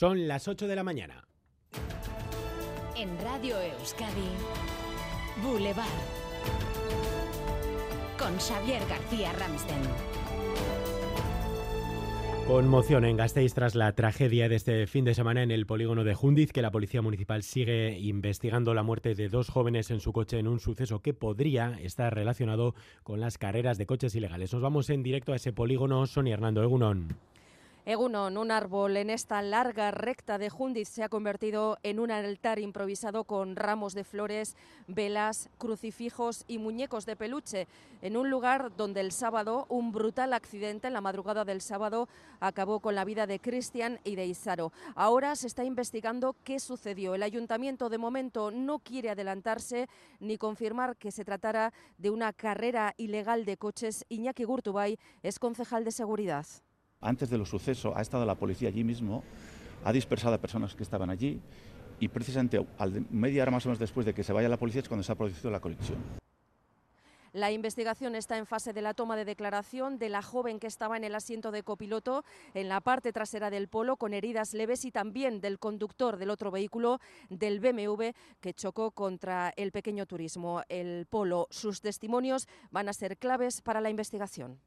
Son las 8 de la mañana. En Radio Euskadi, Boulevard. Con Xavier García Ramsten. Conmoción en Gasteiz tras la tragedia de este fin de semana en el polígono de Jundiz, que la Policía Municipal sigue investigando la muerte de dos jóvenes en su coche en un suceso que podría estar relacionado con las carreras de coches ilegales. Nos vamos en directo a ese polígono. Sonia Hernando Egunon. Egunon, un árbol en esta larga recta de Jundiz se ha convertido en un altar improvisado con ramos de flores, velas, crucifijos y muñecos de peluche, en un lugar donde el sábado un brutal accidente en la madrugada del sábado acabó con la vida de Cristian y de Isaro. Ahora se está investigando qué sucedió. El ayuntamiento de momento no quiere adelantarse ni confirmar que se tratara de una carrera ilegal de coches. Iñaki Gurtubay es concejal de seguridad. Antes de los sucesos ha estado la policía allí mismo, ha dispersado a personas que estaban allí y precisamente al media hora más o menos después de que se vaya la policía es cuando se ha producido la colisión. La investigación está en fase de la toma de declaración de la joven que estaba en el asiento de copiloto en la parte trasera del polo con heridas leves y también del conductor del otro vehículo del BMW que chocó contra el pequeño turismo, el polo. Sus testimonios van a ser claves para la investigación.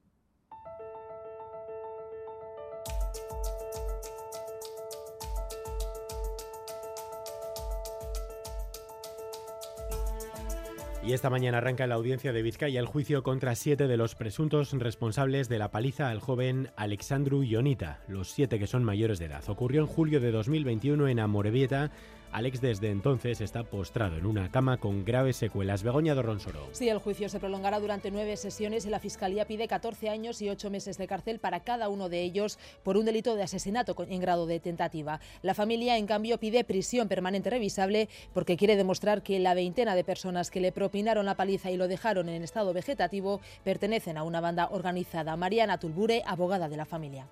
Y esta mañana arranca la audiencia de Vizcaya el juicio contra siete de los presuntos responsables de la paliza al joven Alexandru Ionita, los siete que son mayores de edad. Ocurrió en julio de 2021 en Amorebieta Alex desde entonces está postrado en una cama con graves secuelas. Begoña Dorronsoro. Sí, el juicio se prolongará durante nueve sesiones y la Fiscalía pide 14 años y ocho meses de cárcel para cada uno de ellos por un delito de asesinato en grado de tentativa. La familia, en cambio, pide prisión permanente revisable porque quiere demostrar que la veintena de personas que le propinaron la paliza y lo dejaron en estado vegetativo pertenecen a una banda organizada. Mariana Tulbure, abogada de la familia.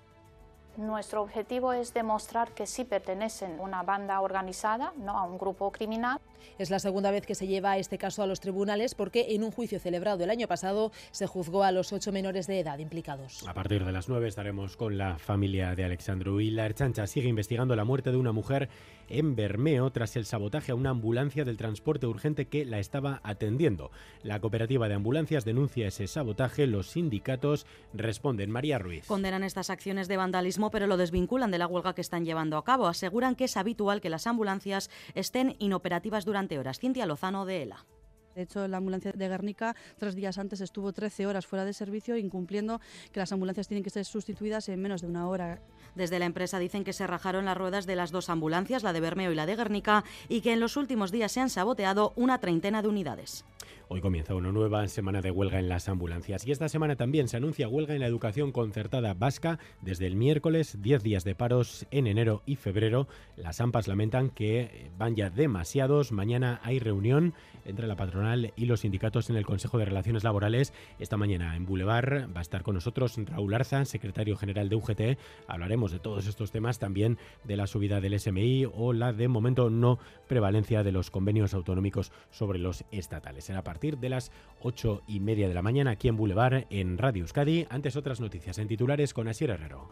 Nuestro objetivo es demostrar que sí pertenecen a una banda organizada, no a un grupo criminal. Es la segunda vez que se lleva este caso a los tribunales porque en un juicio celebrado el año pasado se juzgó a los ocho menores de edad implicados. A partir de las nueve estaremos con la familia de Alexandru y la Erchancha sigue investigando la muerte de una mujer en Bermeo tras el sabotaje a una ambulancia del transporte urgente que la estaba atendiendo. La cooperativa de ambulancias denuncia ese sabotaje, los sindicatos responden. María Ruiz. Condenan estas acciones de vandalismo pero lo desvinculan de la huelga que están llevando a cabo. Aseguran que es habitual que las ambulancias estén inoperativas durante horas. Cintia Lozano de ELA. De hecho, la ambulancia de Guernica tres días antes estuvo 13 horas fuera de servicio, incumpliendo que las ambulancias tienen que ser sustituidas en menos de una hora. Desde la empresa dicen que se rajaron las ruedas de las dos ambulancias, la de Bermeo y la de Guernica, y que en los últimos días se han saboteado una treintena de unidades. Hoy comienza una nueva semana de huelga en las ambulancias y esta semana también se anuncia huelga en la educación concertada vasca desde el miércoles, 10 días de paros en enero y febrero. Las AMPAs lamentan que van ya demasiados. Mañana hay reunión entre la patronal y los sindicatos en el Consejo de Relaciones Laborales. Esta mañana en Boulevard va a estar con nosotros Raúl Arza, secretario general de UGT. Hablaremos de todos estos temas, también de la subida del SMI o la de momento no prevalencia de los convenios autonómicos sobre los estatales. Parte de las ocho y media de la mañana aquí en Boulevard, en Radio Euskadi. Antes otras noticias en titulares con Asier Herrero.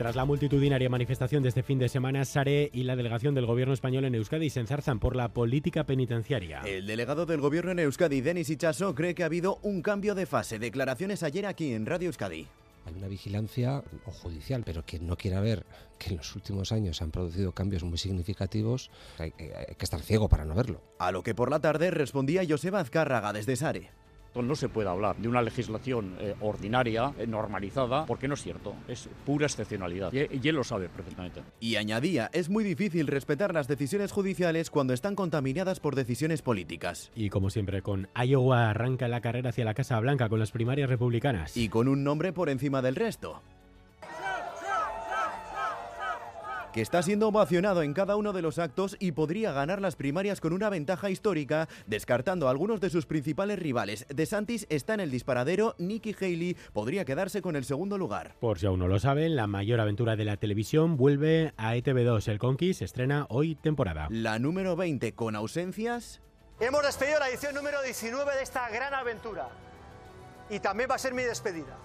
Tras la multitudinaria manifestación de este fin de semana, Sare y la delegación del gobierno español en Euskadi se enzarzan por la política penitenciaria. El delegado del gobierno en Euskadi, Denis Ichaso, cree que ha habido un cambio de fase. Declaraciones ayer aquí en Radio Euskadi hay una vigilancia o judicial, pero quien no quiera ver que en los últimos años se han producido cambios muy significativos, hay, que estar ciego para no verlo. A lo que por la tarde respondía Joseba Azcárraga desde Sare. No se puede hablar de una legislación eh, ordinaria, eh, normalizada, porque no es cierto, es pura excepcionalidad. Y, y, él lo sabe perfectamente. Y añadía, es muy difícil respetar las decisiones judiciales cuando están contaminadas por decisiones políticas. Y como siempre, con Iowa arranca la carrera hacia la Casa Blanca con las primarias republicanas. Y con un nombre por encima del resto. Que está siendo ovacionado en cada uno de los actos y podría ganar las primarias con una ventaja histórica, descartando a algunos de sus principales rivales. De Santis está en el disparadero, Nikki Haley podría quedarse con el segundo lugar. Por si aún no lo saben, la mayor aventura de la televisión vuelve a ETV2. El Conquist estrena hoy temporada. La número 20 con ausencias Hemos despedido la edición número 19 de esta gran aventura. Y también va a ser mi despedida.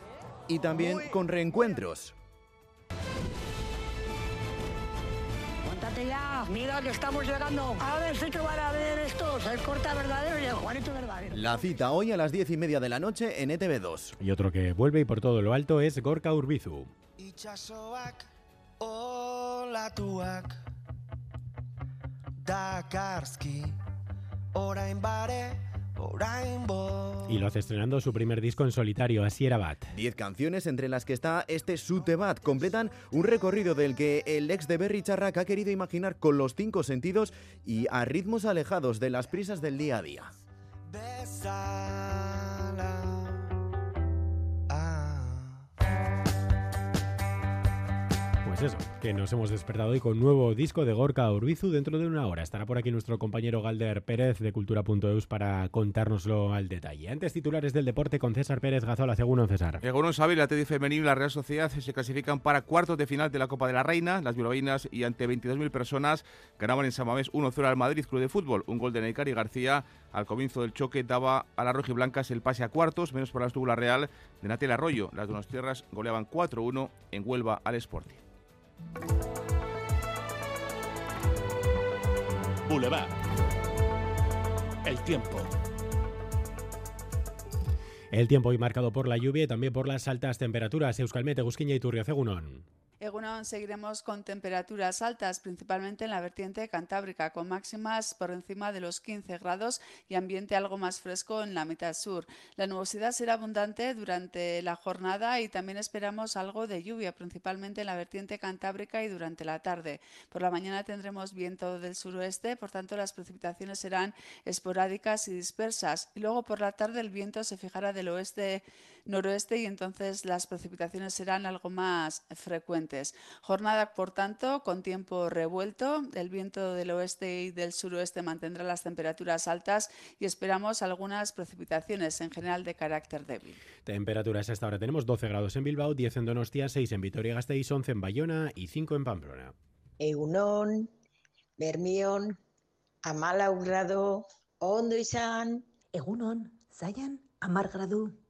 Y también con reencuentros. Montate ya, mira que estamos llegando. A ver si te van a ver estos, el corta verdadero y el Juanito verdadero. La cita hoy a las 10 y media de la noche en E ETV2. Y otro que vuelve y por todo lo alto es Gorka Urbizu. Itxasoak olatuak Dakarski orain bare Y lo hace estrenando su primer disco en solitario, Asiera Bat. 10 canciones entre las que está este Sutebat completan un recorrido del que el ex de Berry Charrac ha querido imaginar con los cinco sentidos y a ritmos alejados de las prisas del día a día. Pues eso, que nos hemos despertado hoy con nuevo disco de Gorka Urbizu dentro de una hora. Estará por aquí nuestro compañero Galder Pérez de Cultura.eus para contárnoslo al detalle. Antes titulares del deporte con César Pérez Gazola, segundo César. Según sabe, la TD femenino y la Real Sociedad se clasifican para cuartos de final de la Copa de la Reina. Las bilbaínas y ante 22.000 personas ganaban en San Mamés 1-0 al Madrid Club de Fútbol. Un gol de Neicari García al comienzo del choque daba a las rojiblancas el pase a cuartos, menos para la estuvo Real de Natel Arroyo. Las Donostiarras goleaban 4-1 en Huelva al Sporting. Boulevard. El tiempo. El tiempo hoy marcado por la lluvia y también por las altas temperaturas. Euskalmete, Gusquiña y Turriocegunón. Egunon seguiremos con temperaturas altas, principalmente en la vertiente cantábrica, con máximas por encima de los 15 grados y ambiente algo más fresco en la mitad sur. La nubosidad será abundante durante la jornada y también esperamos algo de lluvia, principalmente en la vertiente cantábrica y durante la tarde. Por la mañana tendremos viento del suroeste, por tanto las precipitaciones serán esporádicas y dispersas. Y luego por la tarde el viento se fijará del oeste noroeste y entonces las precipitaciones serán algo más frecuentes. Jornada, por tanto, con tiempo revuelto. El viento del oeste y del suroeste mantendrá las temperaturas altas y esperamos algunas precipitaciones en general de carácter débil. Temperaturas hasta ahora tenemos 12 grados en Bilbao, 10 en Donostia, 6 en Vitoria-Gasteiz, 11 en Bayona y 5 en Pamplona. Egunon, ondo Egunon, Amar gradu.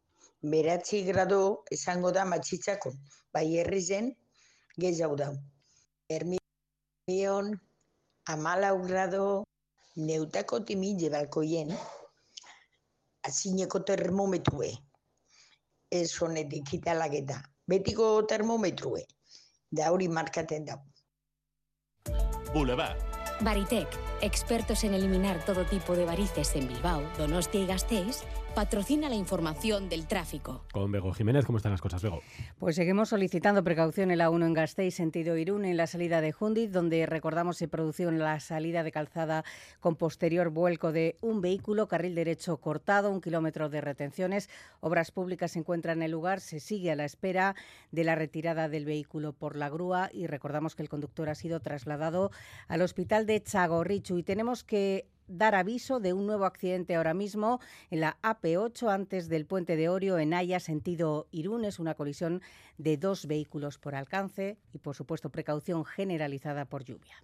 beratzi grado izango da matxitzako, bai herri zen, gehiago da. Hermion, amalau grado, neutako timile balkoien, azineko termometue, ez honetik italaketa, betiko termometue, da hori markaten da. Boulevard. Baritec, expertos en eliminar todo tipo de varices en Bilbao, Donostia y Gasteiz, patrocina la información del tráfico. Con Bego Jiménez, ¿cómo están las cosas, Bego? Pues seguimos solicitando precaución en la 1 en Gasteiz, sentido Irún, en la salida de Jundiz, donde recordamos se produjo la salida de calzada con posterior vuelco de un vehículo, carril derecho cortado, un kilómetro de retenciones. Obras Públicas se encuentran en el lugar, se sigue a la espera de la retirada del vehículo por la grúa y recordamos que el conductor ha sido trasladado al hospital de Chagorrichu y tenemos que dar aviso de un nuevo accidente ahora mismo en la AP8 antes del puente de Orio en Haya, sentido Irún. Es una colisión de dos vehículos por alcance y, por supuesto, precaución generalizada por lluvia.